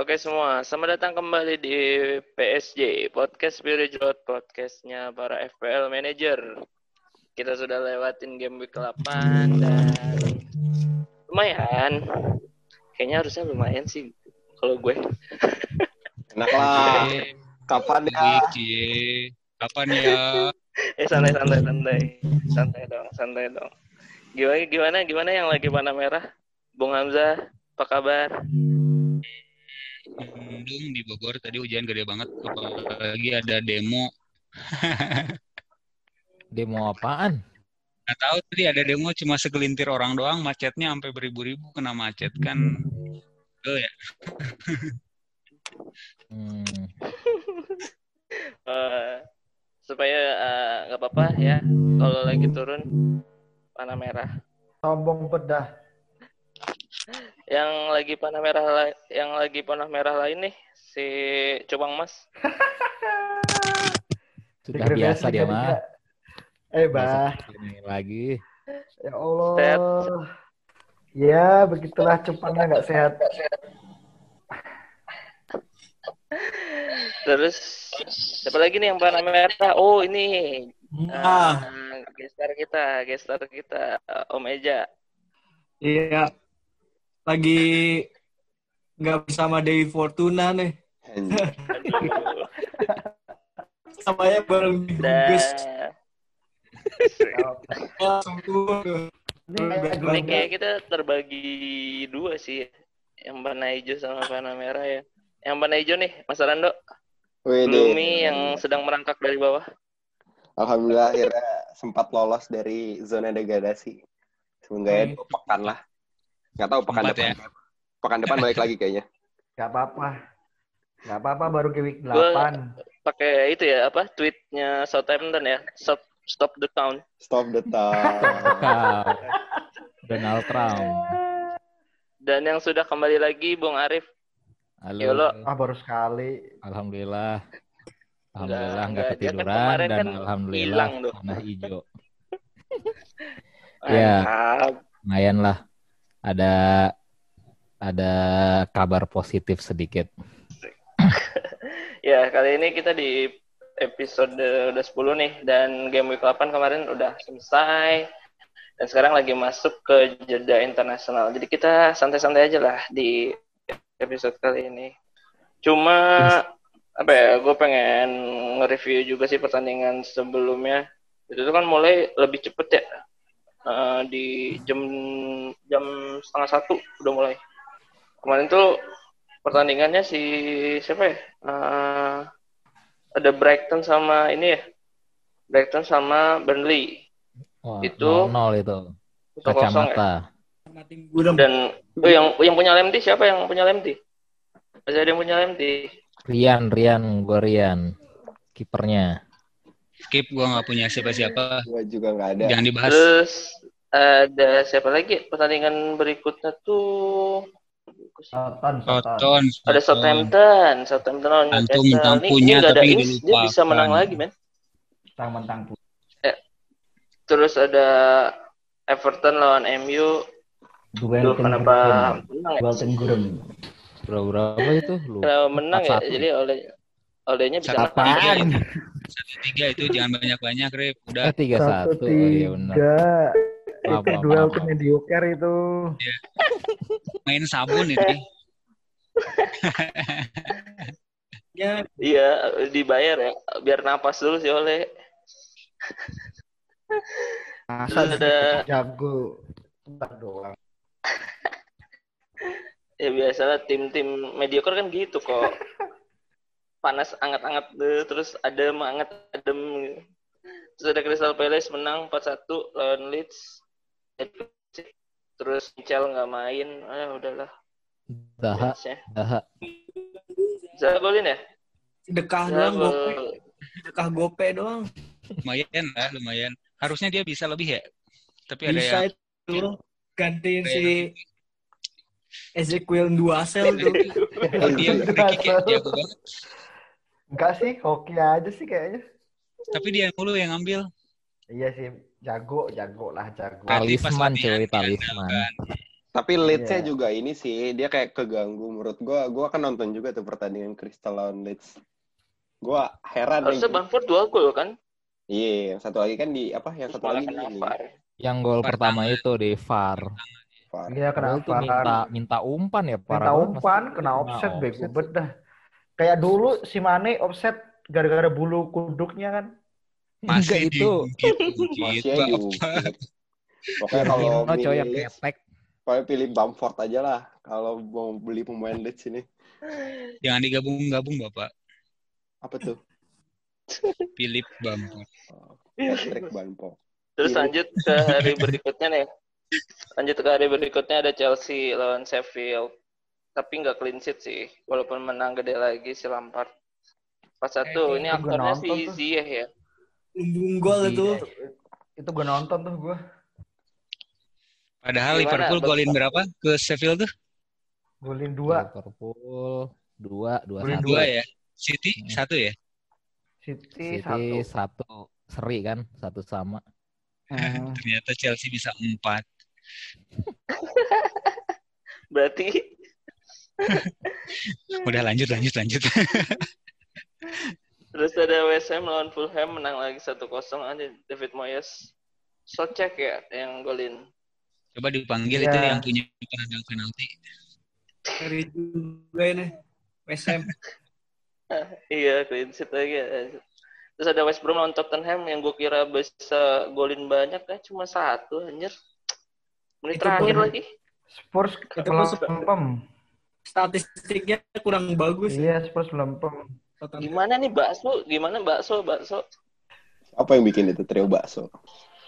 Oke semua, selamat datang kembali di PSJ, Podcast Spirit Road, podcastnya para FPL Manager. Kita sudah lewatin game week 8 dan lumayan. Kayaknya harusnya lumayan sih kalau gue. Enak lah. Kapan ya? Kapan ya? eh santai santai santai. Santai dong, santai dong. Gimana gimana gimana yang lagi panah merah? Bung Hamzah, apa kabar? Mendung di Bogor tadi hujan gede banget. Apalagi ada demo. Demo apaan? Nggak tahu tadi ada demo cuma segelintir orang doang. Macetnya sampai beribu-ribu kena macet kan. Oh ya. Hmm. Eh, supaya eh, nggak apa-apa ya kalau lagi turun panah merah. Sombong pedah. Yang lagi panah merah la- yang lagi panah merah lain nih si Cubang Mas. Sudah Degradasi biasa dia mah. Eh, bah. ini lagi. Ya Allah. Sehat. Ya, begitulah cepatnya nggak sehat. Terus siapa lagi nih yang panah merah? Oh ini Nah, eh, gestar kita, gestar kita Om Eja. iya. Lagi nggak bersama Dewi Fortuna nih. Samanya bareng turun tuh. Ini kayak kita terbagi dua sih. Yang panah hijau sama panah merah ya. Yang panah hijau nih, Mas Rando. Wih, Lumi yang sedang merangkak dari bawah. Alhamdulillah akhirnya sempat lolos dari zona degradasi. Semoga ya dua pekan lah. Nggak tahu pekan Empat depan. Pekan depan balik lagi kayaknya. Nggak apa-apa. Nggak apa-apa baru ke week Gua- 8. Pakai itu ya apa? Tweetnya Southampton ya. Stop stop the count. Stop the. Kau. Donald Trump. Dan yang sudah kembali lagi Bung Arif. Halo. Yolo. Ah, baru sekali. Alhamdulillah. Alhamdulillah Enggak, nggak kan ketiduran dan kan alhamdulillah tanah hijau. Iya. Mantap. Lumayan lah. Ada ada kabar positif sedikit. Ya, kali ini kita di episode udah 10 nih dan game week 8 kemarin udah selesai. Dan sekarang lagi masuk ke jeda internasional. Jadi kita santai-santai aja lah di episode kali ini. Cuma apa ya, gue pengen nge-review juga sih pertandingan sebelumnya. Itu kan mulai lebih cepet ya. Eh, di jam jam setengah satu udah mulai. Kemarin tuh pertandingannya si siapa ya? Eh, ada Brighton sama ini ya. Brighton sama Burnley. Wah, Itu- 0 itu. Itu kosong ya. Kacamata. Tim gurem. Dan oh, yang yang punya Lemti siapa yang punya Lemti? Masih ada yang punya Lemti. Rian, Rian, gua Rian. Kipernya. Skip gua nggak punya siapa-siapa. Gua juga nggak ada. Jangan dibahas. Terus ada siapa lagi? Pertandingan berikutnya tuh. Soton. ada Southampton, Southampton lawan Newcastle. mentang Ini, ini punya, nggak ada tapi ins, dia bisa menang lagi, men. Mentang-mentang putih. Terus ada Everton lawan MU. Duel Duh, kenapa menang ya? Duel tenggurem. Berapa berapa itu? Lu. Kenapa menang ya? 4-1. Jadi oleh olehnya bisa Satu tiga ini. Satu tiga itu jangan banyak-banyak, Rip. Udah. Eh, tiga Satu satu. Oh, iya benar. Maaf, Itu maaf, duel maaf. tim mediocre itu. Main sabun ini. Ya, Iya, dibayar ya. Biar napas dulu sih oleh. Masa ada ada- jago. Bentar doang. Ya biasalah tim-tim mediocre kan gitu kok. Panas anget-anget deh, terus adem anget adem. Terus ada Crystal Palace menang 4-1 lawan Leeds. Terus Michel nggak main. Ah udahlah. Matchnya. daha. Bisa golin ya? Bisa doang, gope. gol. Sedekah gope doang. Lumayan lah, lumayan. Harusnya dia bisa lebih ya. Tapi ada Bisa yang itu. Gantiin Kayak si Ezekiel Duasel tuh. Dia ya, jago banget. Enggak sih, hoki aja sih kayaknya. Tapi dia mulu yang ngambil. Iya sih, jago, jago lah, jago. Talisman cuy, diandalkan. talisman. Tapi Leeds-nya Iya. juga ini sih, dia kayak keganggu menurut gua. Gua kan nonton juga tuh pertandingan Crystal lawan Leeds. Gua heran. Harusnya Bamford dua gol kan? Iya, yang satu lagi kan di apa? Yang Terus satu lagi ini. VAR. Yang gol pertama itu di VAR. VAR. Iya kena tuh minta VAR. minta umpan ya parah Minta umpan, kena offset, bego offset. bet dah. Kayak dulu si Mane offset gara-gara bulu kuduknya kan. Masih Enggak, itu. diungkit-ungkit, Masih diungkit. Pokoknya kalau coy yang ketek. pokoknya pilih Bamford aja lah. Kalau mau beli pemain Leeds ini. Jangan digabung-gabung, Bapak. Apa tuh? Philip Bamford. Patrick Bamford. Terus lanjut ke hari berikutnya nih. Lanjut ke hari berikutnya ada Chelsea lawan Sheffield. Tapi nggak clean sheet sih. Walaupun menang gede lagi si Lampard. Pas satu, Eh, ini itu aktornya si tuh. Ziyech ya. Lumbung gol itu. Itu gue nonton tuh gue. Padahal Gimana, Liverpool golin berapa ke Sheffield tuh? Golin dua. Liverpool dua dua Golin satu. Dua ya. City Hmm. satu ya. City, City satu. satu seri kan satu sama. Hmm. Ternyata Chelsea bisa empat. Berarti Udah lanjut lanjut lanjut. Terus ada West Ham lawan Fulham menang lagi 1-0 aja David Moyes. Socek ya yang golin. Coba dipanggil Iya. itu yang punya penendang penalti. Dari juga ini. West Ham. Iya, clean sheet lagi. ya. Terus ada West Brom lawan Tottenham yang gue kira bisa golin banyak kan cuma satu anjir. Menit Itu terakhir pun- lagi. Spurs Itu melempem. Statistiknya kurang bagus. ya. Iya, Spurs melempem. Gimana nih bakso? Gimana bakso? Bakso? Apa yang bikin itu trio bakso?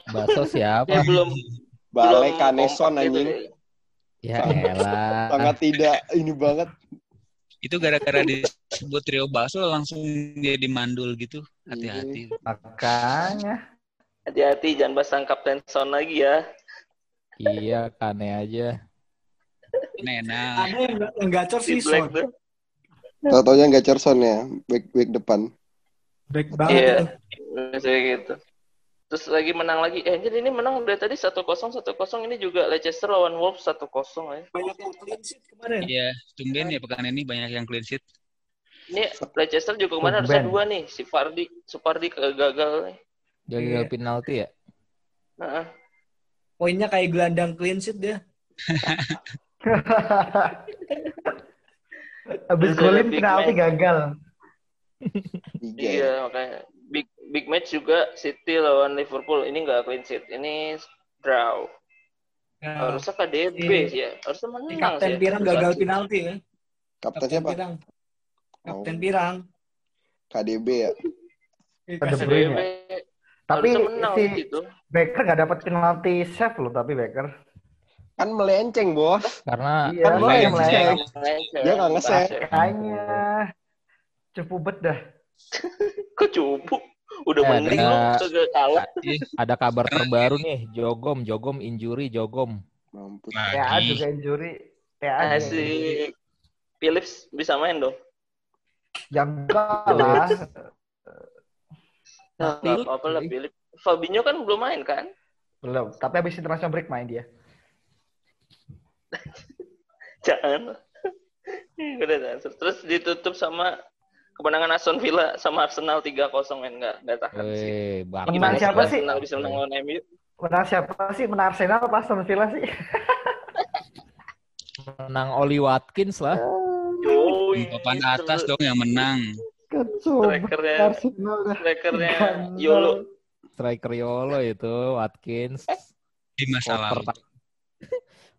Bakso siapa? Ya belum belum Kaneson anjing. Ya elah. Sangat tidak ini banget. Itu gara-gara disebut trio bakso langsung jadi mandul gitu. Hati-hati. Makanya. Hati-hati jangan pasang Kapten Son lagi ya. Iya, kane aja. Enak. Ada yang, yang gacor Si sih Son. Tau-taunya Gacherson ya, back back depan. Back Iya. banget itu. Biasanya gitu. Terus lagi menang lagi. Eh, ini menang dari tadi 1-0 1-0 ini juga Leicester lawan Wolves 1-0 ya. Banyak yang clean sheet kemarin. Iya, tumben ya pekan ini banyak yang clean sheet. Ini Leicester juga kemarin harusnya dua nih. Si Fardi, Supardi gagal nih. Gagal Iya. penalti ya? Heeh. Poinnya kayak gelandang clean sheet dia. Habis Terus golin penalti gagal. Tiga. ya. Iya, makanya big big match juga City lawan Liverpool. Ini nggak clean sheet. Ini draw. Nah, Harusnya KDB si- sih ya. Harusnya menang Kapten. Pirang gagal penalti ya. Kapten siapa? Pirang. Kapten Oh. Pirang. KDB ya. KDB. Ya? Tapi si gitu. Becker nggak dapat penalti save loh, tapi Becker. Kan melenceng, Bos. Karena Iya, Kan dia yang melenceng. melenceng. Dia nggak nge-save. Makanya cepu bet dah. Kok cupu? Udah Eh, mending lu ada- kalah. ada kabar terbaru nih, Jogom, Jogom injury, Jogom. Mampus. Ya juga injury. Ya Ah, si injury. Phillips bisa main dong. Ya enggak lah. Nah, apa-apa lah. Fabinho kan belum main kan? Belum. Tapi habis international break main dia. Jangan. Udah transfer. Terus ditutup sama kemenangan Aston Villa sama Arsenal 3-0 men enggak enggak tahan sih. Weh, bang. Menang siapa sih? Arsenal bisa menang lawan MU? Menang siapa sih? Menang Arsenal apa Aston Villa sih? Menang Oli Watkins lah. Yoi. Papan atas dong yang menang. Kecoba Strikernya Arsenal strikernya. Yolo. Striker Yolo itu Watkins. Di masa lalu.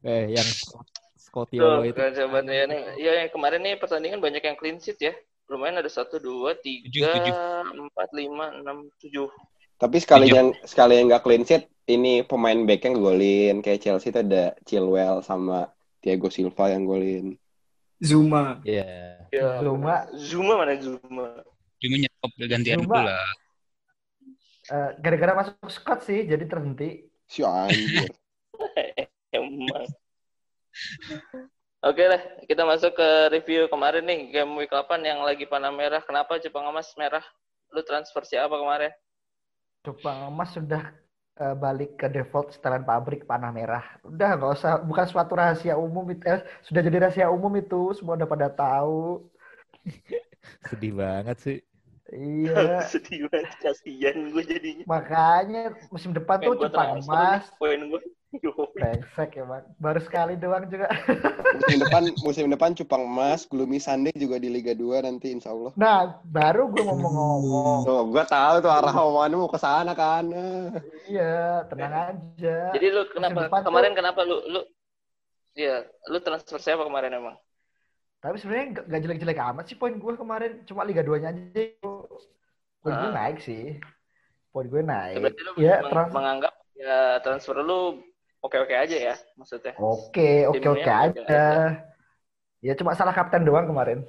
Eh, yang Scott, Scott Yolo itu. coba ya nih. Ya yang kemarin nih pertandingan banyak yang clean sheet ya. Lumayan ada 1 2 3 Tujuh, tujuh. 4 5 6 7. Tapi sekali yang sekali yang nggak clean sheet, ini pemain back yang golin. Kayak Chelsea itu ada Chilwell sama Thiago Silva yang golin. Zuma. Iya. Ya, Zuma. Zuma mana Zuma? Cuma nyetop gantian Zuma. pula. Eh, gara-gara masuk squad sih jadi terhenti. Si anjir. Emang. Oke lah, kita masuk ke review kemarin nih game week 8 yang lagi panah merah. Kenapa Jepang Emas merah? Lu transfer siapa kemarin? Jepang Emas sudah eh, balik ke default setelan pabrik panah merah. Udah nggak usah, bukan suatu rahasia umum itu, eh, sudah jadi rahasia umum itu, semua udah pada tahu. Sedih banget sih. Iya, Sedih banget, kasihan gue jadinya. makanya musim depan tuh gue cupang transfer emas. Poin gue. Brengsek ya, Bang. Baru sekali doang juga. Musim depan musim depan cupang emas, Gloomy Sunday juga di Liga 2 nanti insya Allah. Nah, baru gue mau ngomong. Tuh, gua tahu tuh arah omonganmu mau ke sana kan. Iya, tenang aja. Jadi lu kenapa depan tuh- kemarin kenapa lu lu ya lu transfer siapa kemarin emang? Tapi sebenarnya nggak nggak jelek-jelek amat sih poin gue kemarin. Cuma Liga 2-nya aja. Poin gue Ah. naik sih. Poin gue naik. Berarti lu Ya, trans- menganggap ya transfer lu oke-oke aja ya maksudnya. Oke, oke, oke Timnya aja. oke Ya cuma salah kapten doang kemarin.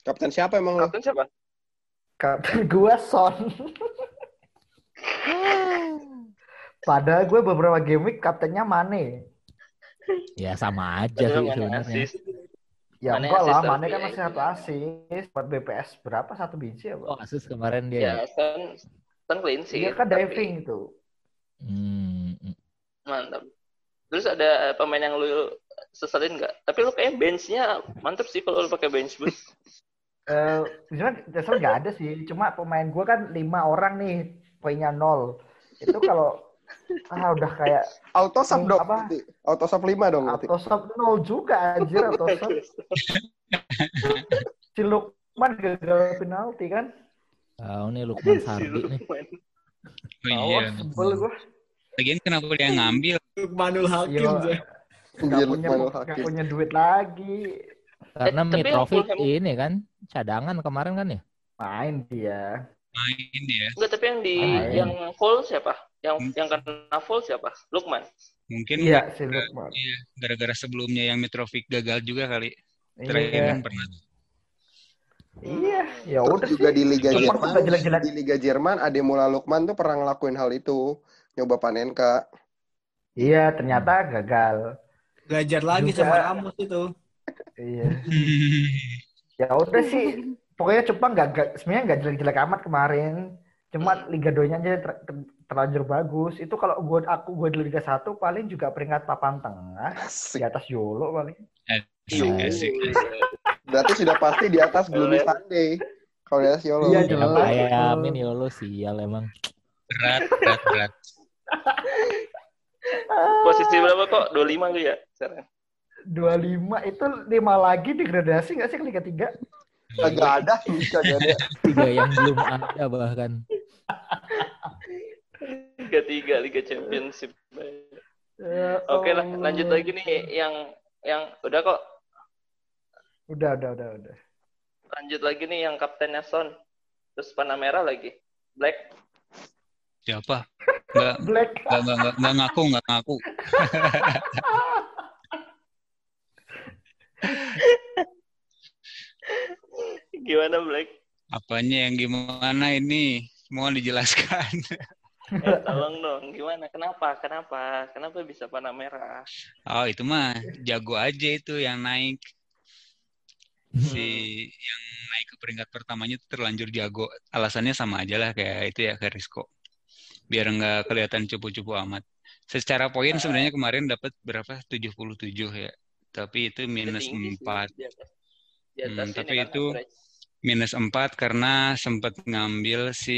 Kapten siapa emang lu? Kapten siapa? Kapten gue Son. Padahal gue beberapa game week kaptennya Mane. Ya sama aja sih sebenarnya. Ya Mane enggak lah, Mane tapi kan ya masih satu asis. Buat BPS berapa? Satu biji ya, Oh, Bang? asus kemarin Ya, dia. kan kan clean sih. Dia kan diving itu. Hmm. Mantap. Terus ada pemain yang lu seselin nggak? Tapi lu kayak benchnya mantep sih kalau lu pakai bench boost. Eh, sebenarnya dasar nggak ada sih. Cuma pemain gue kan lima orang nih, poinnya nol. Itu kalau ah udah kayak Auto sub Hmm, dong. apa? berarti. Auto sub 5 dong berarti. autosop nol juga anjir autosop. Si Lukman gagal penalti kan? Tahu nih Lukman Sardi nih. Oh, Oh, iya. sebel gue. Lagian kenapa dia ngambil? Manul Hakim, Iya. Nggak Anjir, punya, Lukmanul nggak Hakim. punya duit lagi. Karena Eh, Mitrovic ini kan cadangan kemarin kan ya. Main dia. Main dia. Enggak, tapi yang di Main. yang full siapa? Yang yang kena full siapa? Lukman. Mungkin Iya, si Lukman. Iya, gara-gara sebelumnya yang Mitrovic gagal juga kali. Terakhir Iya. kan pernah. Iya, ya udah juga sih. di Liga Lukman Jerman, nggak jelek-jelek. di Liga Jerman Ademola Lukman tuh pernah ngelakuin hal itu, nyoba Panenka. Iya, ternyata gagal. Belajar lagi Juga. sama Ramos itu. Iya. Ya udah sih. Pokoknya Cupang nggak nggak- sebenarnya nggak jelek-jelek amat kemarin. Cuma Liga 2-nya aja ter- ter- terlanjur bagus. Itu kalau gue aku gue di Liga 1 paling juga peringkat papan tengah Asik. di atas Yolo paling. Asik, asik. Berarti sudah pasti di atas Gloomy Boleh. Sunday. Kalau di atas Yolo. Iya, Ya jelas. bayamin Yolo sial emang. Berat, berat, berat. Posisi berapa kok? 25 lu ya sekarang? 25 itu 5 lagi degradasi nggak sih ke Liga 3? Kagak ada, kagak ada. Tiga yang belum ada bahkan. Liga 3 Liga Championship. Ya Oke lah, Allah. lanjut lagi nih yang yang udah kok. Udah, udah, udah, udah. Lanjut lagi nih yang kaptennya Son. Terus panah merah lagi. Black. Siapa? Enggak, Black. enggak, enggak, enggak, enggak ngaku, enggak ngaku. Gimana Black? Apanya yang gimana ini? Mohon dijelaskan. Eh, tolong dong, gimana? Kenapa? Kenapa? Kenapa bisa panah merah? Oh, itu mah jago aja itu yang naik. Si yang naik ke peringkat pertamanya itu terlanjur jago. Alasannya sama aja lah kayak itu ya kayak Risco. Biar nggak kelihatan cupu-cupu amat. Secara poin sebenarnya kemarin dapat berapa? 77 ya. Tapi itu minus Tinggi sih, 4. Di atas, di atas Hmm, tapi kan itu- average. Minus 4 karena sempat ngambil si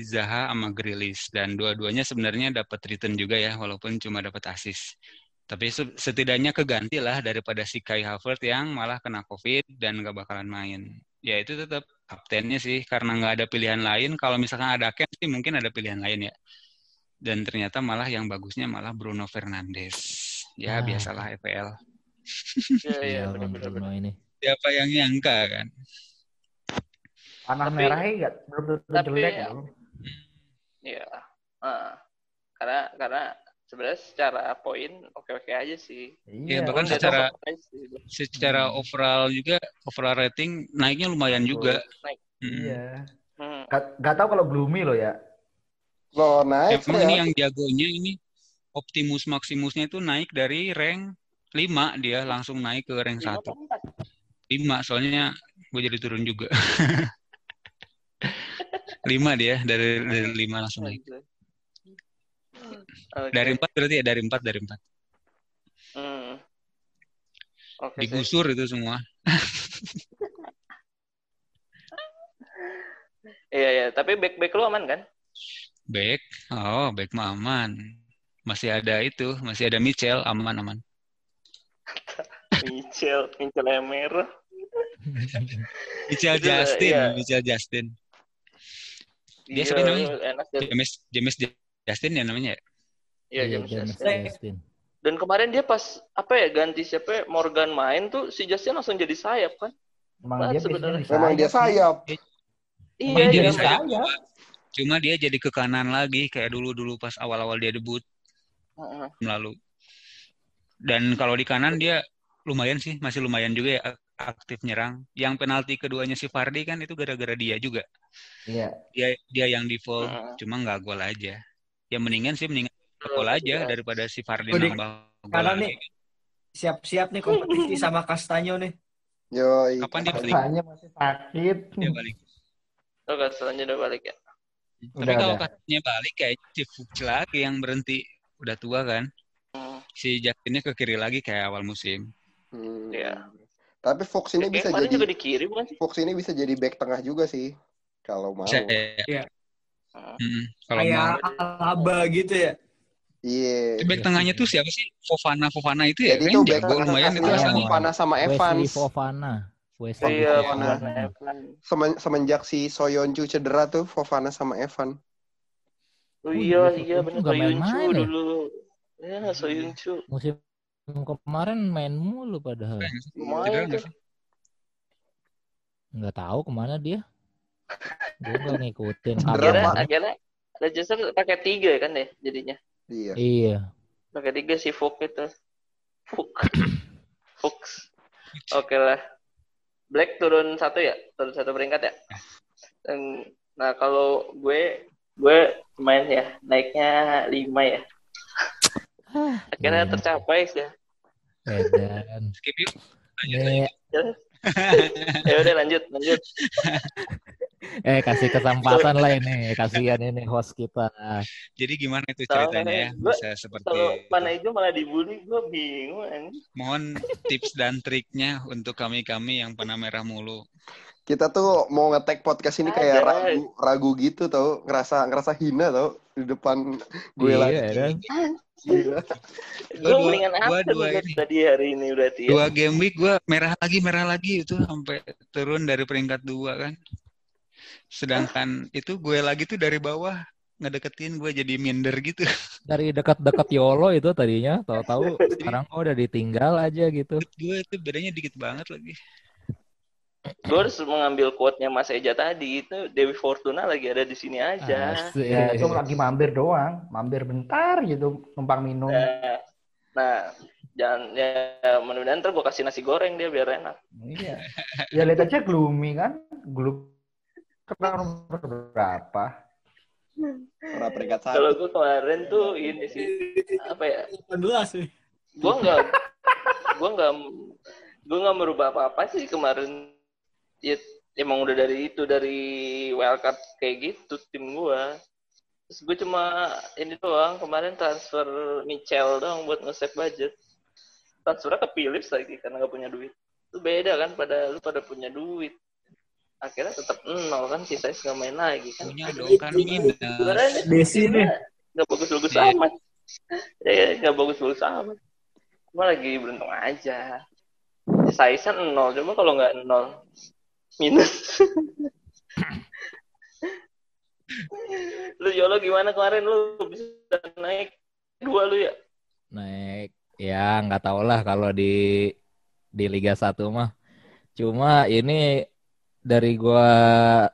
Zaha sama Grilis dan dua-duanya sebenarnya dapat return juga ya walaupun cuma dapat assist. Tapi se- setidaknya keganti lah daripada si Kai Havertz yang malah kena COVID dan nggak bakalan main. Ya itu tetap kaptennya sih karena nggak ada pilihan lain. Kalau misalkan ada Ken sih mungkin ada pilihan lain ya. Dan ternyata malah yang bagusnya malah Bruno Fernandes. Ya Ah. biasalah EPL. Iya, iya, benar-benar. Siapa yang nyangka kan? Panah Tapi- merahnya nggak belum tentu tapi- jelek ya. Iya. Ah. karena karena sebenarnya secara poin oke-oke aja sih. Ya, Iya. bahkan Walaupun secara- sih. Secara overall juga overall rating naiknya lumayan juga. Naik. Mm. Iya. Hmm. Gak, gak tahu kalau Gloomy loh ya. Lo naik Emang ini ya. yang jagonya ini Optimus Maximusnya itu naik dari rank 5 dia langsung naik ke rank Lima 1. apa empat? 5 soalnya gue jadi turun juga. 5 dia dari dari 5 langsung naik. Oke. Dari empat berarti ya dari empat dari empat. Hmm. Oke. sih. Digusur itu semua. Iya iya. Tapi back back lu aman kan? Back, oh back mah aman. Masih ada itu, masih ada Michel aman aman. Michel, Michel Emer. Michel Itu, Justin, iya. Michel Justin. Dia Iya, siapa namanya? enak dan James James Justin ya namanya ya? iya James James Justin. Justin. Dan kemarin dia pas apa ya ganti siapa ya, Morgan main tuh si Justin langsung jadi sayap kan? Emang dia sebenarnya. Memang dia sayap. Iya, dia jadi bisa sayap. Cuma, dia jadi ke kanan lagi kayak dulu-dulu pas awal-awal dia debut Heeh. lalu. Dan kalau di kanan dia lumayan sih, masih lumayan juga ya aktif nyerang. Yang penalti keduanya si Fardi kan itu gara-gara dia juga. Iya. Dia dia yang default, Heeh. cuma nggak gol aja. Ya mendingan sih mendingan gol aja Iya. daripada si Fardi Oh, di nambah gol lagi. nih. Siap-siap nih kompetisi sama Castanyo nih. Yoi. Kapan dia balik? Rasanya masih sakit. Dia balik. Oh, katanya udah balik ya. Tapi Udah, kalau udah. katanya balik kayak si Fuchs lagi yang berhenti udah tua kan. Hmm. Si Justinnya ke kiri lagi kayak awal musim. Hmm. Iya. Tapi Fox ini bisa jadi juga di kiri bukan sih? Fox ini bisa jadi back tengah juga sih kalau mau. Bisa ya. Iya. Mm, kalau mau. Kayak Alaba gitu ya. Iya. Itu back tengahnya tuh siapa sih? Fofana Fofana itu ya? Jadi Kan itu back jago tengah lumayan itu Iya. asalnya. Fofana sama Wesley Evans. Fofana. Wesley Iya, Fofana. Semen- semenjak si Soyoncu cedera tuh Fofana sama Evan. Oh iya, iya, iya Soyuncu ya? dulu. Ya, Soyuncu. Musim kemarin main mulu padahal. Lumayan nggak tuh. Nggak tahu ke mana dia. Gue nggak ngikutin Akhirnya, akhirnya Leicester pakai tiga kan deh jadinya. Iya. Iya. Pakai tiga si Fuk itu. Fuk. Fuchs. Oke lah. Black turun satu ya? Turun satu peringkat ya? Dan, nah kalau gue, gue main ya, naiknya lima ya. Akhirnya Iya. tercapai sih ya. Edan. Skip yuk. Lanjut aja. Ini, Ya udah lanjut, lanjut. eh kasih kesempatan lah ini. Kasihan ini host kita. Jadi gimana itu ceritanya ya? Bisa seperti Kalau panah hijau malah dibully, gue bingung. anjing. mohon tips dan triknya untuk kami-kami yang pernah merah mulu. Kita tuh mau ngetek podcast ini kayak ragu, ragu gitu tau, ngerasa ngerasa hina tau di depan gue Iya, lagi. Edan. Gila. Gue dua- mendingan gua apa dua ini. tadi hari ini berarti ya. Dua game week gue merah lagi, merah lagi itu sampai turun dari peringkat dua kan. Sedangkan itu gue lagi tuh dari bawah ngedeketin gue jadi minder gitu. Dari dekat-dekat Yolo itu tadinya, tahu-tahu sekarang kok udah ditinggal aja gitu. gue itu bedanya dikit banget lagi. Gue harus mengambil quote-nya Mas Eja tadi itu Dewi Fortuna lagi ada di sini aja. Asik. Ya, itu lagi mampir doang. Mampir bentar gitu, numpang minum. Nah, nah, jangan ya mudah-mudahan ntar gue kasih nasi goreng dia biar enak. Iya. Ya lihat aja gloomy kan. Gloom Kenapa nomor berapa? Pernah peringkat Kalau satu. gue kemarin tuh ini sih apa ya? 18 nih. Gue nggak, gue nggak, gue nggak merubah apa-apa sih kemarin. Ya, emang udah dari itu dari wildcard kayak gitu tim gue. Terus gue cuma ini doang kemarin transfer Michel doang buat nge-save budget. Transfernya ke Philips lagi karena nggak punya duit. Itu beda kan pada lu pada punya duit. Akhirnya tetap nol kan si Sais nggak main lagi kan. Punya dong kan minus. Desi nih. nggak bagus-bagus Iya. amat. Ya ya, nggak bagus-bagus amat. Cuma lagi beruntung aja. Saisan nol, coba kalau nggak nol minus. lu Yolo gimana kemarin lu bisa naik dua lu ya? Naik. Ya, nggak tahu lah kalau di di Liga 1 mah. Cuma ini dari gua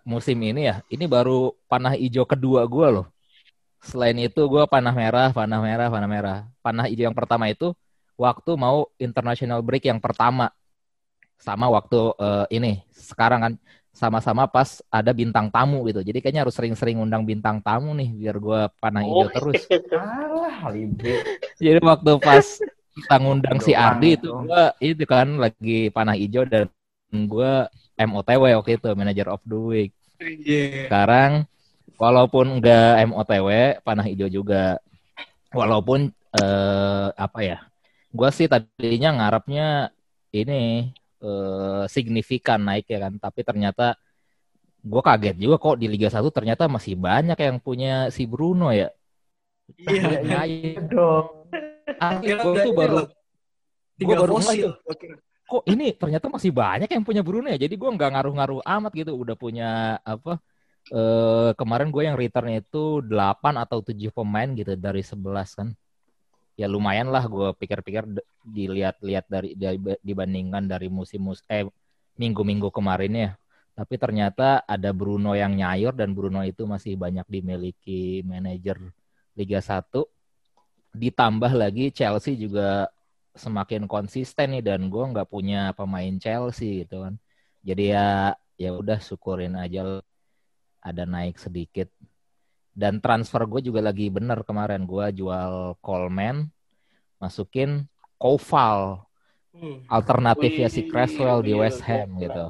musim ini ya, ini baru panah hijau kedua gua loh. Selain itu gua panah merah, panah merah, panah merah. Panah hijau yang pertama itu waktu mau international break yang pertama. Sama waktu eh, ini sekarang kan sama-sama pas ada bintang tamu gitu. Jadi kayaknya harus sering-sering undang bintang tamu nih biar gua panah hijau Oh. terus. Alah. Jadi waktu pas kita ngundang si Ardi itu gua itu kan lagi panah hijau dan gua MOTW waktu itu manager of the week. Iya. Sekarang walaupun enggak MOTW panah hijau juga. walaupun eh, apa ya? Gua sih tadinya ngarepnya ini eh, signifikan naik ya kan, tapi ternyata gue kaget juga kok di Liga 1 ternyata masih banyak yang punya si Bruno ya. Iya, iya, Iya, dong. Asli, Kira gue tuh baru. Tiga baru fosil. kok ini ternyata masih banyak yang punya Bruno ya. Jadi gue nggak ngaruh-ngaruh amat gitu. Udah punya apa? Eh kemarin gue yang return itu 8 atau 7 pemain gitu dari 11 kan. Ya lumayan lah gue pikir-pikir dilihat-lihat dari dibandingkan dari musim-mus eh minggu-minggu kemarin ya. Tapi ternyata ada Bruno yang nyayur dan Bruno itu masih banyak dimiliki manajer Liga 1. Ditambah lagi Chelsea juga semakin konsisten nih dan gue nggak punya pemain Chelsea gitu kan. Jadi ya ya udah syukurin aja ada naik sedikit. Dan transfer gue juga lagi bener kemarin gue jual Coleman, masukin Koval, Hmm. alternatifnya si Creswell di iya, West Ham iya. gitu.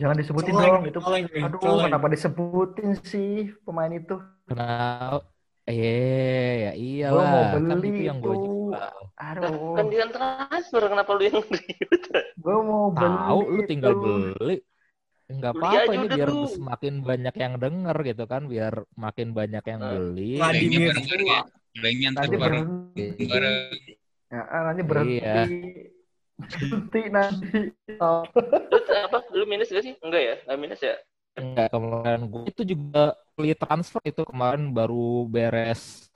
Jangan disebutin Coleng, dong itu. coleng Aduh, coleng. kenapa disebutin sih pemain itu? Kenapa? Eh, ya Gue mau. Kan beli itu yang gue jual. Aduh, Kan dia transfer, kenapa lu yang ribet? gue mau beli. Tahu lu tinggal itu. beli. Enggak Beli apa-apa ini biar tuh. semakin banyak yang denger gitu kan, biar makin banyak yang Eh, beli. Bareng-bareng ya. ntar Nanti bareng berhenti. bareng. Ya, ah, nanti berhenti. Iya. Berhenti nanti. Oh. Lu apa? Lu minus gak sih? Enggak ya? Enggak minus ya? Enggak kemarin gue itu juga beli transfer itu kemarin baru beres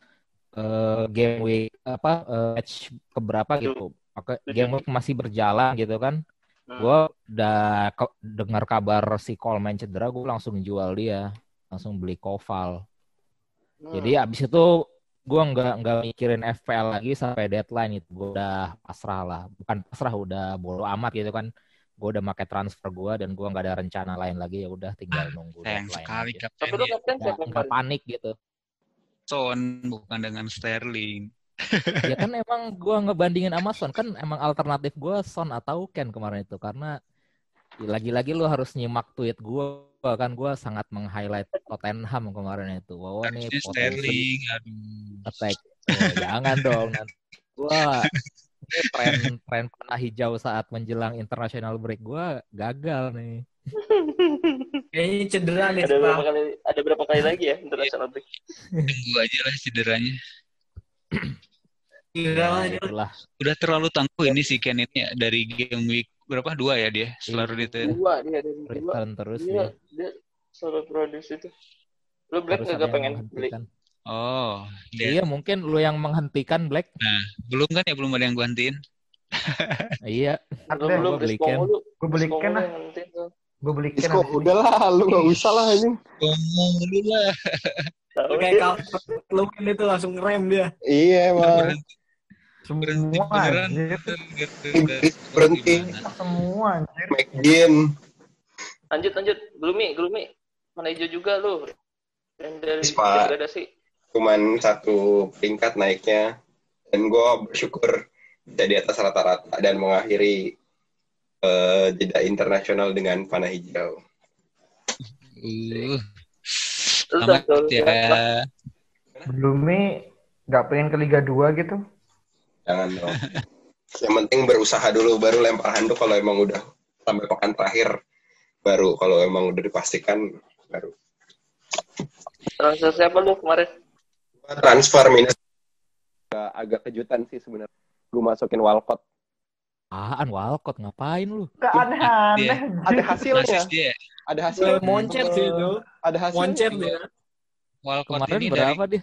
eh, game week apa eh, match keberapa gitu. Maka game week masih berjalan gitu kan. Hmm. Gue udah ke- dengar kabar si Coleman cedera, gue langsung jual dia, langsung beli Koval. Hmm. Jadi abis itu gue nggak nggak mikirin FPL lagi sampai deadline itu gue udah pasrah lah, bukan pasrah udah bodo amat gitu kan. Gue udah pakai transfer gue dan gue nggak ada rencana lain lagi ya udah tinggal nunggu Sayang deadline sekali. Tapi lu kapten nggak panik gitu. Son bukan dengan Sterling. Ya kan emang gue ngebandingin sama Son kan emang alternatif gue Son atau Ken kemarin itu karena ya lagi-lagi lu harus nyimak tweet gue kan gue sangat meng-highlight Tottenham kemarin itu. Wow nih Sterling. Aduh. attack. Oh, jangan dong nanti gua ini tren tren panah hijau saat menjelang international break gua gagal nih. Kayaknya cedera nih. Ada berapa kali? Ada berapa kali lagi ya international break? Tunggu aja lah cederanya. Lah Ya, itulah. Udah terlalu tangguh ini si Ken ini ya dari game week berapa dua ya dia selalu itu. Dua dia dari dua. Return terus Dia dia. dia selalu produce itu. Lu Black nggak pengen beli? Oh, dia Iya mungkin lu yang menghentikan Black. belum kan ya belum ada yang gantiin. Iya. Lu Ada. belum gua beli Ken. Gue beli Ken lah. Gue beli Ken. Udah lah, lu gak usah lah ini. Ngomong dulu lah. Kayak kalau lu kan itu langsung rem dia. Iya emang. Berhenti Semua beneran. berhenti. Semua anjir. McGinn. Lanjut lanjut. Gloomy, Gloomy. Mana hijau juga lu. Yang dari Ispa. degradasi. Cuman satu peringkat naiknya. Dan gue bersyukur bisa di atas rata-rata dan mengakhiri eh, jeda internasional dengan panah hijau. Uh, Lu amat tuh, tuh, ya. Belumnya nggak pengen ke Liga 2 gitu. Jangan dong. Yang penting berusaha dulu, baru lempar handuk kalau emang udah sampai pekan terakhir. Baru kalau emang udah dipastikan, baru. Transfer siapa lu kemarin? Transfer minus. Agak kejutan sih sebenarnya. Gue masukin Walcott. Apaan Walcott ngapain lu? Gak aneh-aneh. Ada hasilnya. Dia. Ada Mulai hasilnya. moncet sih itu. Ada hasilnya. Moncet dia. Walcott Kemarin ini berapa dari dia?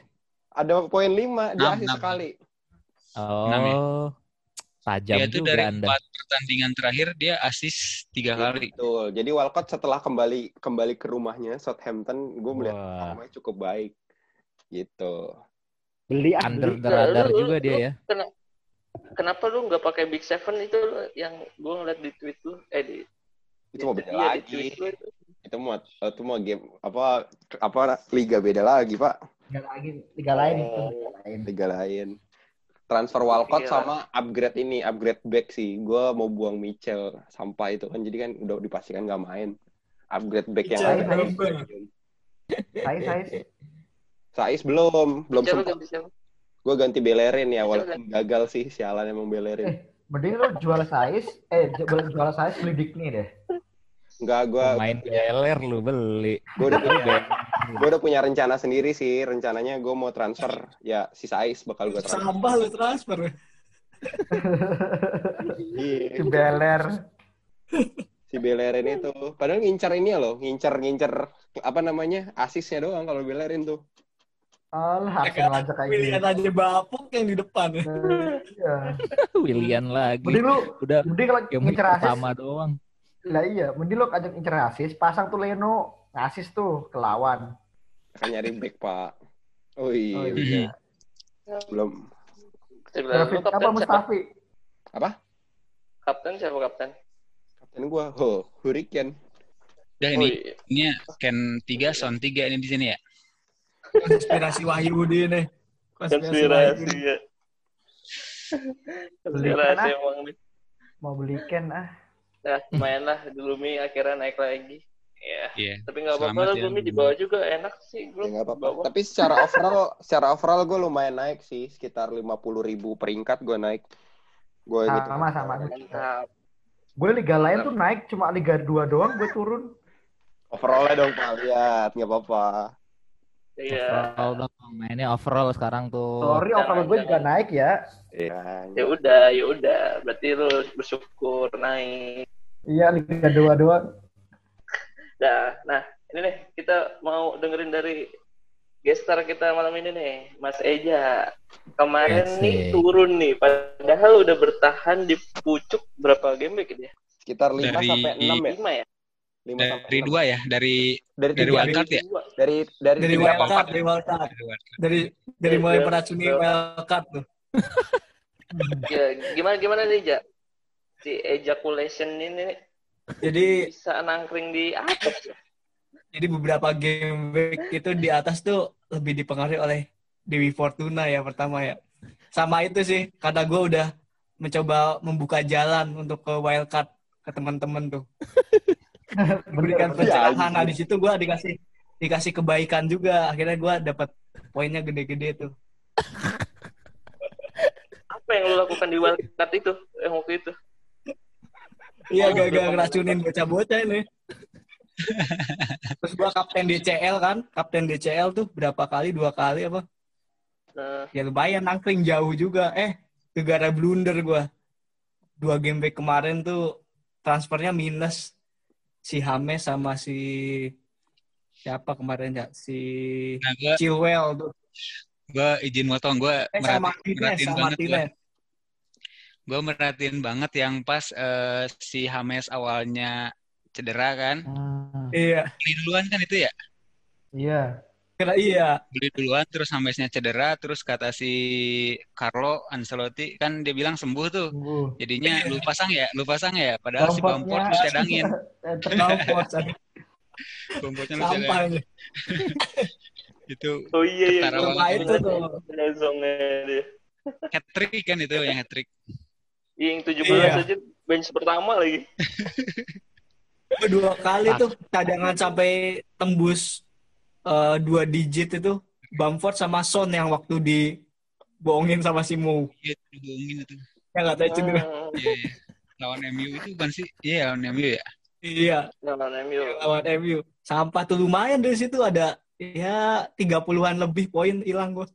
Ada poin 5 di Enam, asis enam. sekali. Enam ya? Oh. Tajam dia tuh juga dari Anda. empat pertandingan terakhir dia asis tiga kali. Betul. Jadi Walcott setelah kembali kembali ke rumahnya Southampton, gue melihat performanya cukup baik. Gitu. Beli ah, Under the radar juga dia ya. kena- Kenapa lu nggak pakai Big Seven itu lu yang gua ngeliat di tweet lu eh di Itu mau beda iya, lagi. itu. Itu mau itu mau game apa apa liga beda lagi, Pak. Liga lagi, liga lain itu. Oh. Liga lain. Liga lain. Transfer Walcott Iya. sama upgrade ini, upgrade back sih. Gue mau buang Mitchell sampah itu kan jadi kan udah dipastikan nggak main. Upgrade back yang Mitchell ada. berubah. Saya saya sih. Sais belum, belum sempat? Gue ganti Bellerin ya, walaupun gagal sih sialan emang Bellerin. Eh, mending lu jual size, eh jual, jual size beli Dikni deh. Enggak, gue Main GLR lu beli. gue udah punya gue udah punya rencana sendiri sih. Rencananya gue mau transfer ya si Sais bakal gue transfer. Sampah lu transfer. Iya. Si Beler. Si Bellerin itu. Padahal ngincer ini ya loh, ngincer-ngincer apa namanya? Asisnya doang kalau Bellerin tuh. Alah, Arsenal aja kayak Pilihan gitu. aja bapuk yang di depan. Iya. Willian lagi. Mending lu, Udah mending kalau ngincer asis, pertama doang. lah iya, mending lu ajak ngincer asis, pasang tuh Leno, asis tuh ke lawan. Akan nyari back, Pak. Oh iya, Oh, iya. belum. David kapten apa siapa? Mustafi? Apa? Kapten siapa kapten? Kapten gua, oh, Hurricane. Udah Oh, ini, iya. ini ya, Ken 3, Son 3 ini di sini ya. Konspirasi Wahyudi nih. konspirasi Wahyudi. ya. konspirasi Belikan, ah. emang nih. Mau beli Ken ah. Nah, main lah dulu Mi akhirnya naik lagi. Ya, Iya. tapi nggak apa-apa lah ya, Bumi di bawah juga enak sih Ya grup nggak apa-apa. Tapi secara overall, secara overall gue lumayan naik sih, sekitar 50 ribu peringkat gue naik. Gue gitu. Sama sama. Mantap. Gue liga lain tuh naik cuma liga 2 doang gue turun. Overallnya dong Pak, lihat nggak apa-apa. Iya. Overall dong, mainnya overall sekarang tuh. Sorry jangan, overall gue juga naik ya. Iya. Ya udah, ya udah. Berarti lu bersyukur naik. Iya liga 2 doang. Nah, nah ini nih kita mau dengerin dari gestar kita malam ini nih, Mas Eja. Kemarin Asik. nih turun nih, padahal udah bertahan di pucuk berapa game week dia? Sekitar 5 Dari- sampai 6 ya. Lima ya? 5 sampai Dari 6. dua ya, dari Dari dari wildcard ya? Dua. Dari dari Dari wildcard, dari wildcard. Dari. Dari dari mulai meracuni wildcard tuh. Ya, gimana gimana nih, Ja? Si ejaculation ini nih Jadi bisa nangkring di atas ya? jadi beberapa game week itu di atas tuh lebih dipengaruhi oleh Dewi Fortuna ya pertama ya. Sama itu sih, karena gue udah mencoba membuka jalan untuk ke wildcard ke teman-teman tuh. Berikan Bener, pencerahan. anjing. Nah di situ gue dikasih dikasih kebaikan juga. Akhirnya gue dapat poinnya gede-gede tuh. Apa yang lu lakukan di wildcard itu? Yang waktu itu? Iya gak ngeracunin bocah-bocah ini. Terus gua kapten DCL kan, kapten DCL tuh berapa kali, dua kali apa? Nah, Ya lumayan nangkring jauh juga. Eh, negara blunder gua. Dua game week kemarin tuh transfernya minus si Hames sama si siapa kemarin ya si Nah, gue Chilwell tuh. gua izin motong, gue Eh sama merhatiin, merhatiin banget gua. Martinez. Gue merhatiin banget yang pas eh, si Hames awalnya cedera kan. Hmm, Iya, Beli duluan kan itu ya? iya. Kira iya. Beli duluan terus Hamesnya cedera terus kata si Carlo Ancelotti kan dia bilang sembuh tuh. Tunggu. Jadinya lu pasang ya, lu pasang ya. Padahal si Lampardnya- Bamford lu cadangin. Bamfordnya lu cadangin. Itu oh iya iya. Itu tuh. hat trick kan itu yang hat trick. Yang 17 Iya. aja bench pertama lagi. dua kali tuh cadangan sampai tembus eh, dua digit itu Bamford sama Son yang waktu dibohongin sama si Mo. Iya, dibohongin itu. Ya nggak tahu cedera. Hmm, Iya, iya. Lawan MU itu bukan sih? Iya, lawan MU ya. Iya, lawan MU. lawan MU. Sampah tuh lumayan dari situ ada ya 30-an lebih poin hilang gua.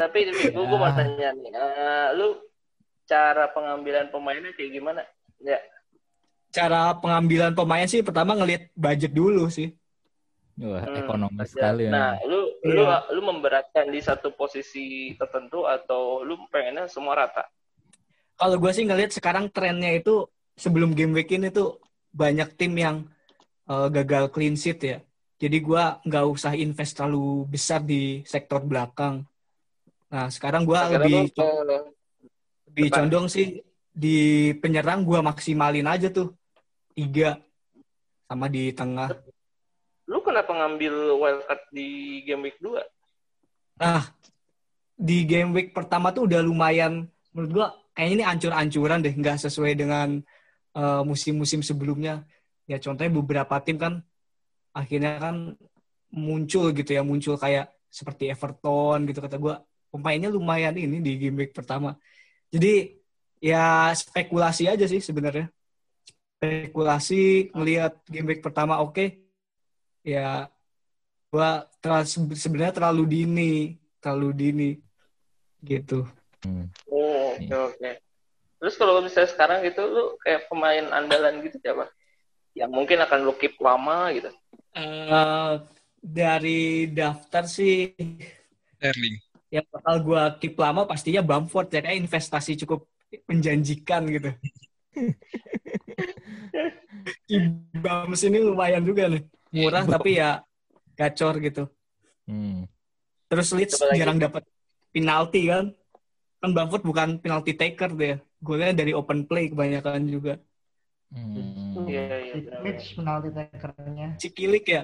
Tapi gue gue mau tanya nih, eh, lu cara pengambilan pemainnya kayak gimana? Ya, Cara pengambilan pemain sih pertama ngelihat budget dulu sih. Wah, Hmm, ekonomis ya. sekali ya. Nah, lu lu Iya. lu memberatkan di satu posisi tertentu atau lu pengennya semua rata? Kalau gue sih ngelihat sekarang trennya itu sebelum game week ini tuh banyak tim yang eh, gagal clean sheet ya. Jadi gua nggak usah invest terlalu besar di sektor belakang. Nah sekarang gua Akhirnya lebih lu lebih condong sih di penyerang gua maksimalin aja tuh tiga sama di tengah. lu kenapa ngambil wildcard di game week 2? Nah di game week pertama tuh udah lumayan menurut gua kayaknya ini ancur-ancuran deh nggak sesuai dengan eh, musim-musim sebelumnya. Ya contohnya beberapa tim kan akhirnya kan muncul gitu ya muncul kayak seperti Everton gitu kata gue pemainnya lumayan ini di game week pertama. Jadi ya spekulasi aja sih sebenarnya. Spekulasi ngelihat game week pertama oke. Ya gua terlalu sebenarnya terlalu dini, terlalu dini gitu. Hmm. Oh, oke oke. Terus kalau misalnya sekarang gitu lu kayak pemain andalan gitu siapa? Yang mungkin akan lu keep lama gitu. Eh, dari daftar sih Sterling. yang bakal gue keep lama pastinya Bamford kayak investasi cukup menjanjikan gitu. Bams ini lumayan juga nih. Murah tapi ya gacor gitu. Hmm. Terus Leeds jarang dapat penalti kan. Kan Bamford bukan penalti taker dia. Golnya dari open play kebanyakan juga. Hmm. Iya iya. benar-benar. Mitch penalti takernya. Cikilik ya.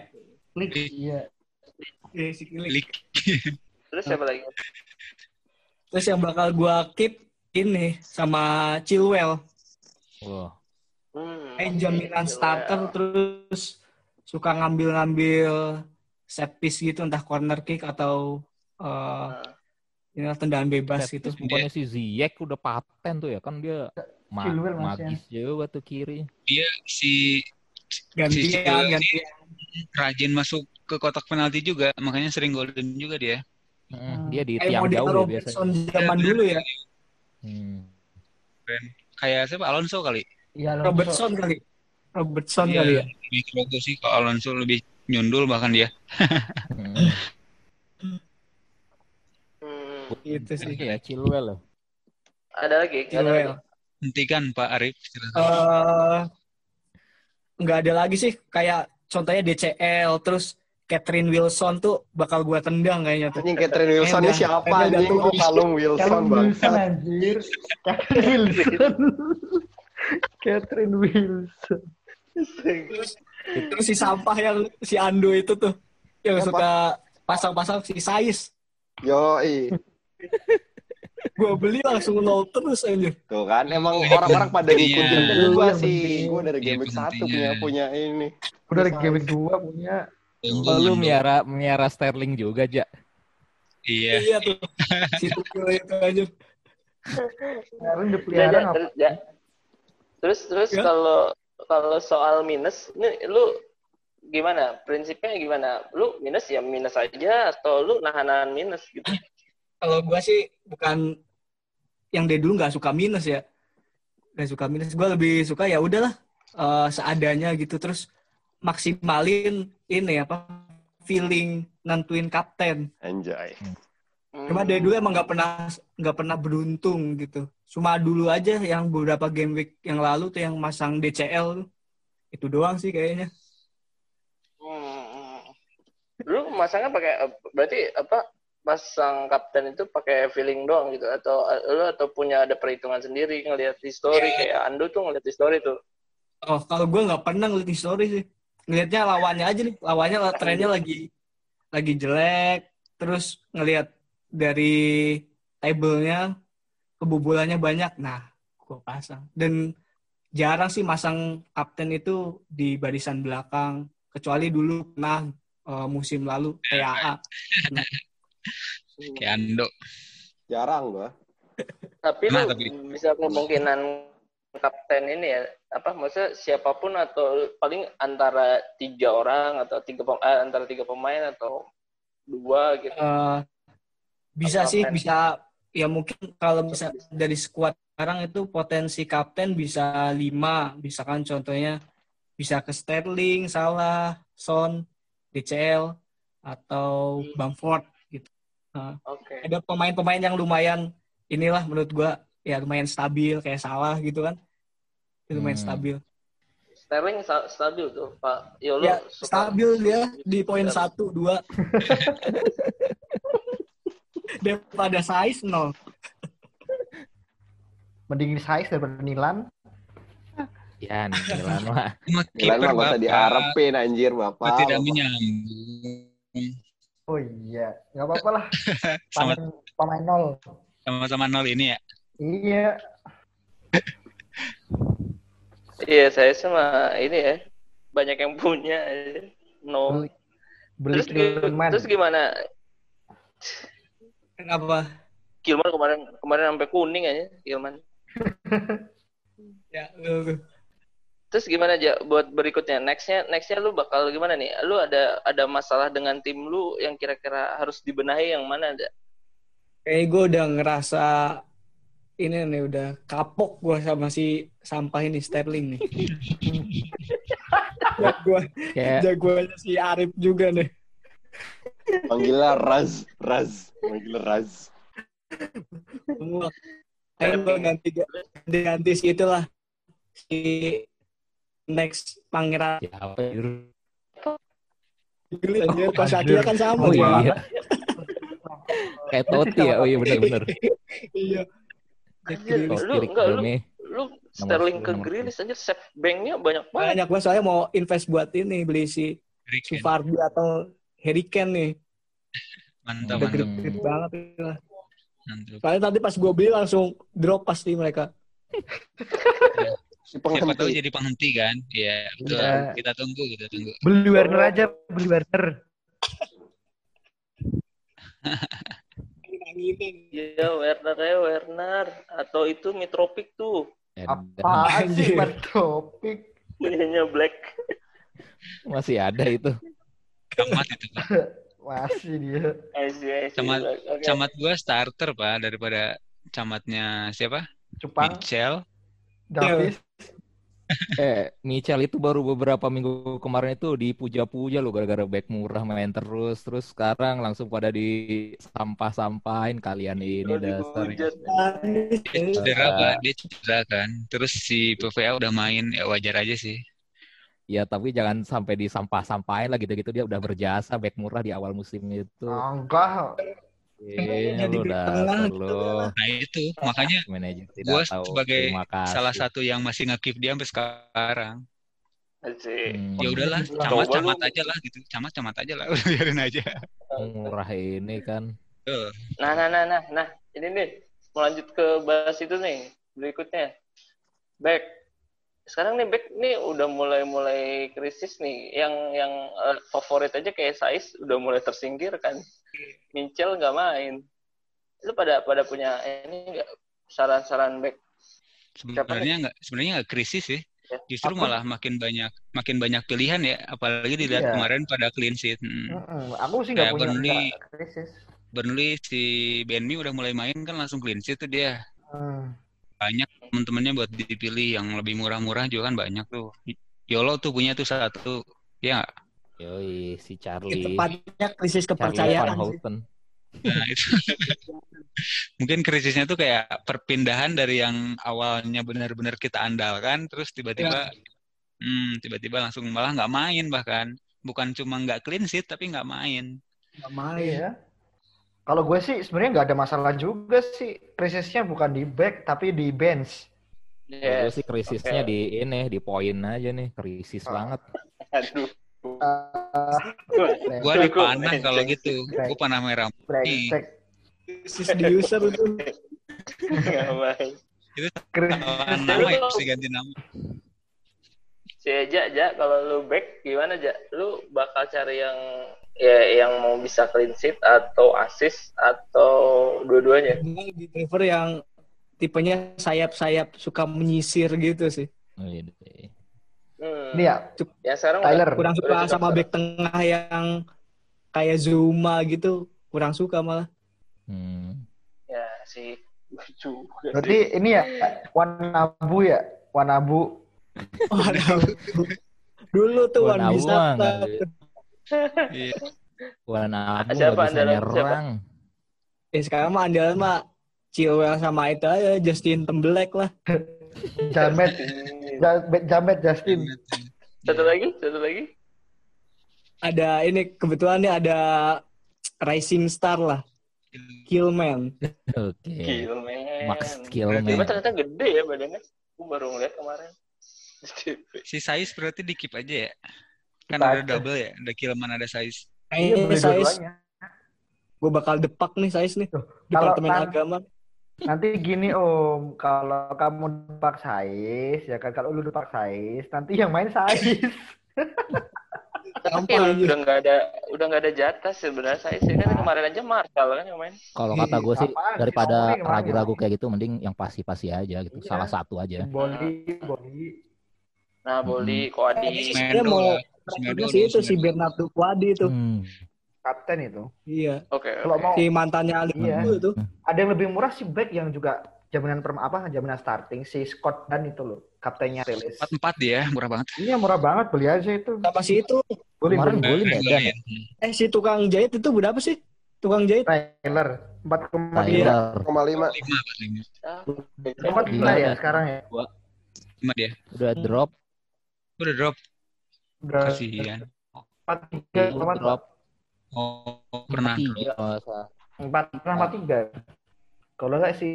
Klik, iya. Iya, Cikilik. Lik. Terus siapa lagi? Terus yang bakal gua keep ini sama Chilwell. Wah. Hmm. Main jaminan starter terus suka ngambil-ngambil set piece gitu entah corner kick atau uh, Nah, ini tendangan bebas gitu. Set piece bukannya si Ziyech udah paten tuh ya kan dia ma- Chilwell masih magis juga tuh kiri. Dia si Gantian, Chilwell gantian. rajin masuk ke kotak penalti juga, makanya sering golden juga dia. Hmm, Dia di Kayak tiang jauh ya biasanya. zaman dulu ya. Hmm. Kayak siapa? Alonso kali. Alonso. Robertson kali. Robertson Iya, kali ya. Lebih bagus sih kalau Alonso lebih nyundul bahkan dia. Hmm. hmm. Gitu sih. Iya, Chilwell loh. Ada lagi? Ada lagi? Chilwell. Hentikan Pak Arif. Eh, nggak ada lagi sih kayak contohnya DCL terus Catherine Wilson tuh bakal gua tendang kayaknya tuh. Anjing Catherine Wilson ini udah- siapa anjing? Kalung Wilson bang? Wilson anjir. Catherine Wilson. Catherine Wilson. Terus, si sampah yang si Ando itu tuh yang Apa? suka pasang-pasang si Sais. Yo, i. Gua beli langsung nol terus aja. Tuh kan, emang orang-orang pada ngikutin Iya, gua yang sih. Gua dari Iya, game satu punya punya ini. Udah dari game 2 punya. Oh, lu miara miara Sterling juga, Ja. Iya. Iya tuh. Si itu aja. Sekarang udah Ya, pelihara ya, nggak? Terus, terus Ya. kalau kalau soal minus, ini lu gimana? Prinsipnya gimana? Lu minus ya minus aja atau lu nahan-nahan minus gitu? Kalau gua sih bukan yang dari dulu nggak suka minus ya. Nggak suka minus. Gua lebih suka ya udahlah eh, seadanya gitu terus maksimalin ini apa feeling nentuin kapten. Anjay. Cuma dari dulu emang nggak pernah nggak pernah beruntung gitu. Cuma dulu aja yang beberapa game week yang lalu tuh yang masang DCL tuh. Itu doang sih kayaknya. Hmm. Lu masangnya pakai berarti apa? Masang kapten itu pakai feeling doang gitu atau lu atau punya ada perhitungan sendiri ngelihat history kayak Ando tuh ngelihat history tuh. Oh, kalau gue nggak pernah ngeliat story sih. Ngelihatnya lawannya aja nih. Lawannya trennya lagi lagi jelek. Terus ngelihat dari table-nya kebobolannya banyak. Nah, gue pasang. Dan jarang sih masang kapten itu di barisan belakang. Kecuali dulu pernah eh, musim lalu TAA. Kayak Ando. Jarang gua. Tapi Nah, lu tapi- bisa kemungkinan kapten ini ya apa maksudnya siapa pun atau paling antara tiga orang atau tiga eh, antara tiga pemain atau dua gitu. Eh, bisa sih, kapten? bisa. Ya mungkin kalau bisa dari skuad sekarang itu potensi kapten bisa lima. Misalkan contohnya bisa ke Sterling, Salah, Son, DCL, atau Bamford gitu. Nah, Oke. ada pemain-pemain yang lumayan inilah menurut gua ya lumayan stabil kayak Salah gitu kan. Itu lumayan Hmm. stabil. Sterling sta- stabil tuh Pak. Yo, lu Ya, suka- stabil dia di poin satu dua. Daripada size nol. Mending size daripada Nilan. Ya, Milan mah. Kiper mah gak usah diharapin anjir Bapak tidak Bapak. menyambung. Oh iya, nggak apa-apa lah. Sama, Pemain, nol. sama-sama nol ini ya. Iya. Iya, saya sama ini ya. Banyak yang punya. No. Beli, beli Terus, terus gimana? Kenapa? Kilman kemarin kemarin sampai kuning aja Kilman. Ya, lu, lu. Terus gimana aja buat berikutnya? Nextnya, nextnya lu bakal gimana nih? Lu ada ada masalah dengan tim lu yang kira-kira harus dibenahi yang mana ada? Kayak gue udah ngerasa ini nih udah kapok gue sama si sampah ini Sterling nih. Jagoan, Kayak jagoannya si Arif juga nih. Panggilnya Raz, Raz, panggilnya Raz. Ayo gue ganti ganti ganti si itulah si next pangeran siapa ya? Gila, anjir. Pas akhirnya kan sama Oh iya. Kayak Totti ya. Oh iya benar-benar. Iya. Anjir, lu enggak lu lu Sterling ke Grealish aja save banknya banyak banget. Banyak gue soalnya mau invest buat ini beli si. Sufardi atau Harry Kane nih. Mantap, Udah mantap. gede-gede banget. lah. mantap. Soalnya tadi pas gue beli langsung drop pasti mereka. Si Siapa tahu jadi penghenti kan? Iya, betul. Iya. Kita tunggu, kita tunggu. Beli Werner aja, beli Werner. Iya, Werner ya Werner atau itu Mitrovic tuh. Apaan sih topik? Punyanya Black. Masih ada itu. Camat itu, Pak. Masih dia. Camat, Oke. camat gua starter, Pak, daripada camatnya siapa? Cupang, Mitchell. Davis. Eh, Michel itu baru beberapa minggu kemarin itu dipuja-puja loh gara-gara back murah main terus. Terus sekarang langsung pada disampah-sampahin kalian ini Oh, dasar. Dia cedera, Pak. Dia cedera kan. Terus si PVA udah main, ya wajar aja sih. Ya tapi jangan sampai disampah-sampahin lah gitu-gitu dia udah berjasa back murah di awal musim itu. Oh, enggak. Eh, Jadi lu back dasar tengah lu. Nah itu, makanya Manajer tidak gua tahu sebagai salah satu yang masih nge-keep dia sampai sekarang. Hmm, Ya udahlah, camat camat aja lah gitu. Camat camat aja lah, udah biarin aja. murah ini kan. Nah, nah, nah, nah, nah, ini nih, mau lanjut ke bahas itu nih, berikutnya. Back. Sekarang nih back nih udah mulai-mulai krisis nih. Yang yang eh, favorit aja kayak Sais udah mulai tersingkir kan. Mincel nggak main. Lu pada pada punya ini nggak saran-saran back? Sebenarnya nggak sebenarnya nggak krisis sih. Ya, Justru apa? malah makin banyak makin banyak pilihan ya, apalagi dilihat Iya. kemarin pada clean sheet. Hmm. Mm-mm. Aku sih nggak punya Burnley. krisis. Burnley si Benmi udah mulai main kan langsung clean sheet tuh dia. Hmm. Banyak temen-temennya buat dipilih yang lebih murah-murah juga kan banyak tuh. Yolo tuh punya tuh satu. Ya nggak? Yoi, si Ya, Charlie. tepatnya krisis kepercayaan. Nah, itu. Mungkin krisisnya tuh kayak perpindahan dari yang awalnya benar-benar kita andalkan, terus tiba-tiba, hmm, tiba-tiba langsung malah nggak main bahkan. Bukan cuma nggak clean sheet, tapi nggak main. Nggak main. Iya. Kalau gue sih sebenarnya nggak ada masalah juga sih. Krisisnya bukan di back tapi di bench. Yes. gue sih krisisnya Oke. di ini, di poin aja nih, krisis Ah. banget. Aduh. Ah, Gua Aduh, di panah brengsek kalau sih. gitu. Gua panah merah. Krisis di user itu. Main. Itu nama ya, mesti ganti nama. Si Eja, Ja, kalau lu back gimana, Ja? Lu bakal cari yang ya yang mau bisa clean sheet atau assist atau dua-duanya? Gue lebih prefer yang tipenya sayap-sayap suka menyisir gitu sih. Oh, iya. Hmm. Ini ya, Yang sekarang Tyler. Kurang udah suka cocok sama sekarang. back tengah yang kayak Zuma gitu. Kurang suka malah. Hmm. Ya, si juga berarti ini ya Wanabu ya, Wanabu. Waduh. Dulu tuh Wan Wan Iya. Wan Abu Siapa nggak bisa andalan. Eh sekarang mah andalan mah Chilwell sama itu aja Justin Timberlake lah. Jamet, Jamet, Jamet Justin. Satu lagi, satu lagi. Ada ini kebetulan nih ada Rising Star lah. Killman. Oke. Gila, men. Max Kill, Dia men. ternyata gede ya badannya. Gue baru ngeliat kemarin. Si Sais berarti di keep aja ya. Kan ada aja. double ya, ada Kilman ada Sais. Iya, Kayaknya beli size dua-duanya. gue bakal depak nih size nih. Tuh, Departemen kalau- agama. Nanti gini Om, kalau kamu depak Sais, ya kan kalau lu depak Sais, nanti yang main Sais. Tapi aja. udah nggak ada udah nggak ada jatah sebenarnya saya sih kan kemarin aja Marshall kan yang main. Kalau kata gue sih Apaan? daripada ragu-ragu kayak gitu mending yang pasti-pasti aja gitu. Iya. Salah satu aja. Boli, Boli. Nah, Boli, Koadi. Sebenarnya mau Dulu, sih itu si Semedo. Bernardo Kuadi itu. Hmm. Kapten itu. Iya. Oke. Kalau oke. mau Si mantannya Ali Iya. itu ada yang lebih murah si back yang juga jaminan perm apa jaminan starting si Scott dan itu loh kaptennya rilis. Empat empat dia murah banget. Ini yang murah banget beli aja itu. Sama si itu. Boleh Kemarin beli. golin ya Dan ya? Eh si tukang jahit itu berapa sih? Tukang jahit. Tyler 4,5 Tyler. 5. Lima, lima. Empat ya ya. sekarang ya. Lima dia. Udah drop, Udah drop. Udah Kasihan. empat tiga udah drop. Oh, pernah. Tiga, empat pernah empat tiga. Kalau nggak sih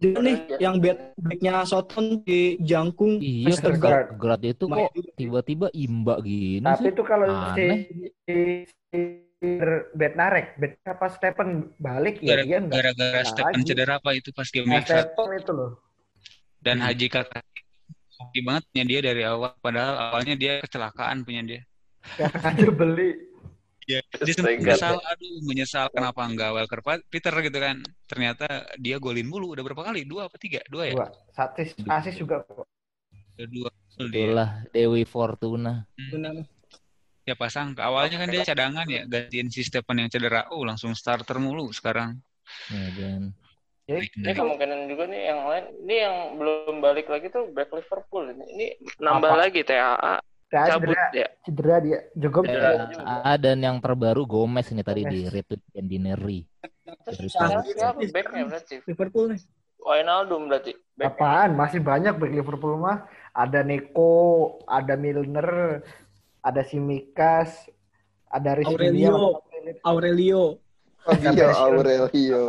Dia nih yang back backnya Soton di Jangkung. Iya, Westergaard. Grad itu kok tiba-tiba imba gini tapi sih. itu kalau si Aneh. si, si Bednarek, Bet apa Stephen balik ya Gara- dia enggak Gara-gara Stephen cedera apa itu pas game Nah. Stephen itu loh. dan Hmm. Haji kakak hoki banget punya dia dari awal padahal awalnya dia kecelakaan punya dia. Aja beli. dia sempat menyesal aduh menyesal kenapa nggak Walker Pa- Peter gitu kan. Ternyata dia golin mulu udah berapa kali? Dua apa tiga? Dua ya? Dua. Satis, asis juga kok. dua Itulah Dewi Fortuna. Benar. ya pasang. Awalnya kan dia cadangan ya gantiin si Stephen yang cedera. Oh langsung starter mulu sekarang. Ya, Dan Ya, Baik, Ini kemungkinan juga nih yang lain. Ini yang belum balik lagi tuh back Liverpool ini. Ini nambah Apa? lagi TAA Tia cabut cedera, ya. cedera dia. Jacob Cedera. cedera. juga. Ah, dan yang terbaru Gomez ini tadi Gomez. di retweet. Terus Dari sekarang Chelsea. siapa backnya berarti? Liverpool nih. Wijnaldum berarti. Back. Apaan? Masih banyak back Liverpool mah. Ada Neko, ada Milner, ada Simikas, ada Rhys Aurelio. Aurelio. Oh iya, pensiun. Aurelio.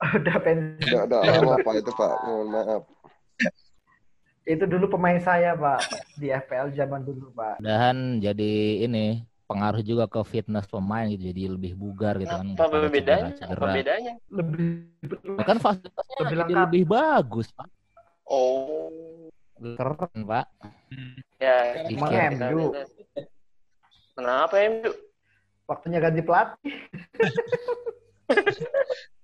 Udah pensiun. Udah, udah lama Pak itu Pak. Mohon maaf. Itu dulu pemain saya, Pak. Di FPL zaman dulu, Pak. Mudahan jadi ini pengaruh juga ke fitness pemain gitu jadi lebih bugar gitu kan. Apa bedanya? Apa cedera-cedera. bedanya? Lebih Ya kan fasilitasnya Lebih jadi lebih bagus, Pak. Oh. Keren, Pak. Ya, Emang Iya. MU. Kenapa MU? waktunya ganti pelatih.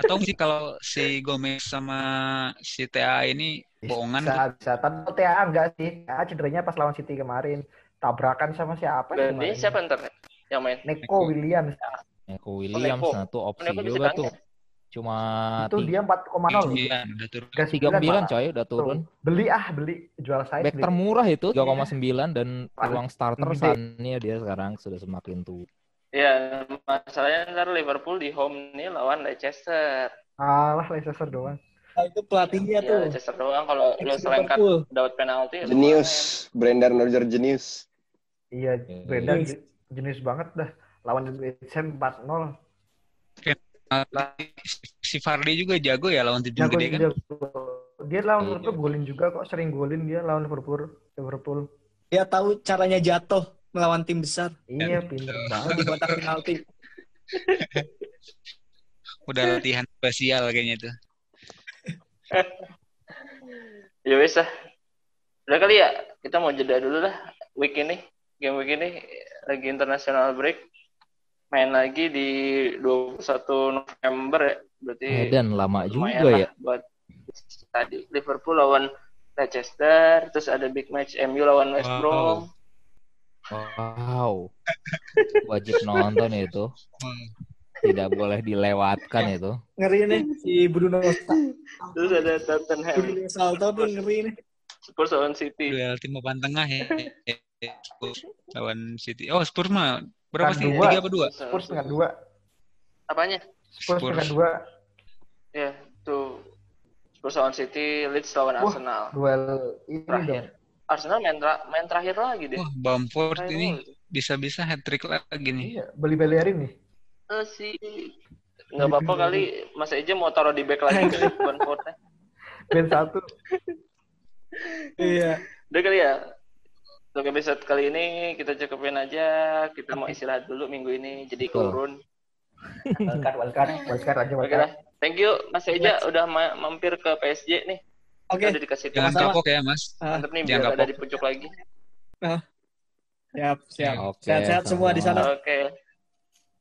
atau sih kalau si Gomez sama si TA ini bohongan Bisa, bisa. Tapi TA enggak sih. TA cederanya pas lawan City kemarin. Tabrakan sama siapa ya kemarin? siapa ntar yang main? Neko Williams. Neko Williams Neko. nah tuh opsi Neko juga tuh. tanya. Cuma Itu dia 4,0. Iya, udah turun. tiga sembilan coy udah turun. Beli ah, beli. Jual saya. Back beli. termurah itu 3,9 dan Paling ruang starter saatnya dia sekarang sudah semakin tua. Ya, masalahnya ntar Liverpool di home nih lawan Leicester. Alah, Leicester doang. Nah, itu pelatihnya Ya, tuh. Leicester doang kalau lu Ex selengkat Liverpool. dapat penalti. ya Jenius, Brendan Rodgers jenius. Iya, beda jenis banget dah. Lawan West Ham 4-0. Si Fardi juga jago ya lawan tim Jago gede kan. jago. Dia lawan Iya. Liverpool golin juga kok, sering golin dia lawan Liverpool. Liverpool. Dia tahu caranya jatuh melawan tim besar Iya, pinter banget. di kotak penalti. Udah latihan spesial kayaknya tuh. Ya wes lah. Udah kali ya, kita mau jeda dulu lah week ini. Game week ini lagi international break. Main lagi di 21 November ya. Berarti Eh, dan lama juga lah ya. buat tadi Liverpool lawan Leicester, terus ada big match MU lawan West. Brom. Wow. Wajib nonton itu. Tidak boleh dilewatkan itu. Ngeri nih si Bruno Terus ada Tottenham, Bruno Salto tuh ngeri nih. Spurs lawan City. Duel tim papan tengah ya. Spurs lawan City. Oh, Spurs mah berapa Kan sih? dua. Tiga apa dua? Spurs dengan dua. Apanya? Spurs, Spurs. dengan dua. Ya, tuh Spurs lawan City, Leeds lawan Wah. Arsenal. Duel ini Terakhir. dong. Arsenal main, tra- main terakhir lagi deh. Wah, Bamford Terakhir ini bisa-bisa hat trick lagi nih. Iya, beli Bellerin nih. Eh, sih nggak apa-apa kali Mas Eja mau taruh di back lagi kali Bamfordnya. Ben satu. Iya. Udah kali ya. Untuk episode kali ini kita cukupin aja. Kita mau istirahat dulu minggu ini. Jadi turun. Wildcard, wildcard, wildcard aja lah. Thank you Mas Eja udah ma- mampir ke PSG nih. Oke. Okay. Dikasih Jangan sama. kapok ya, Mas. Mantap nih, Jangan biar kapok. ada di puncak lagi. Nah. Siap, siap. Ya, okay, Sehat-sehat sama. semua di sana. Oke. Okay.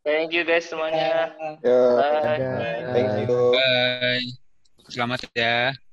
Thank you guys semuanya. Yo, Bye. Thank you. Bye. Selamat ya.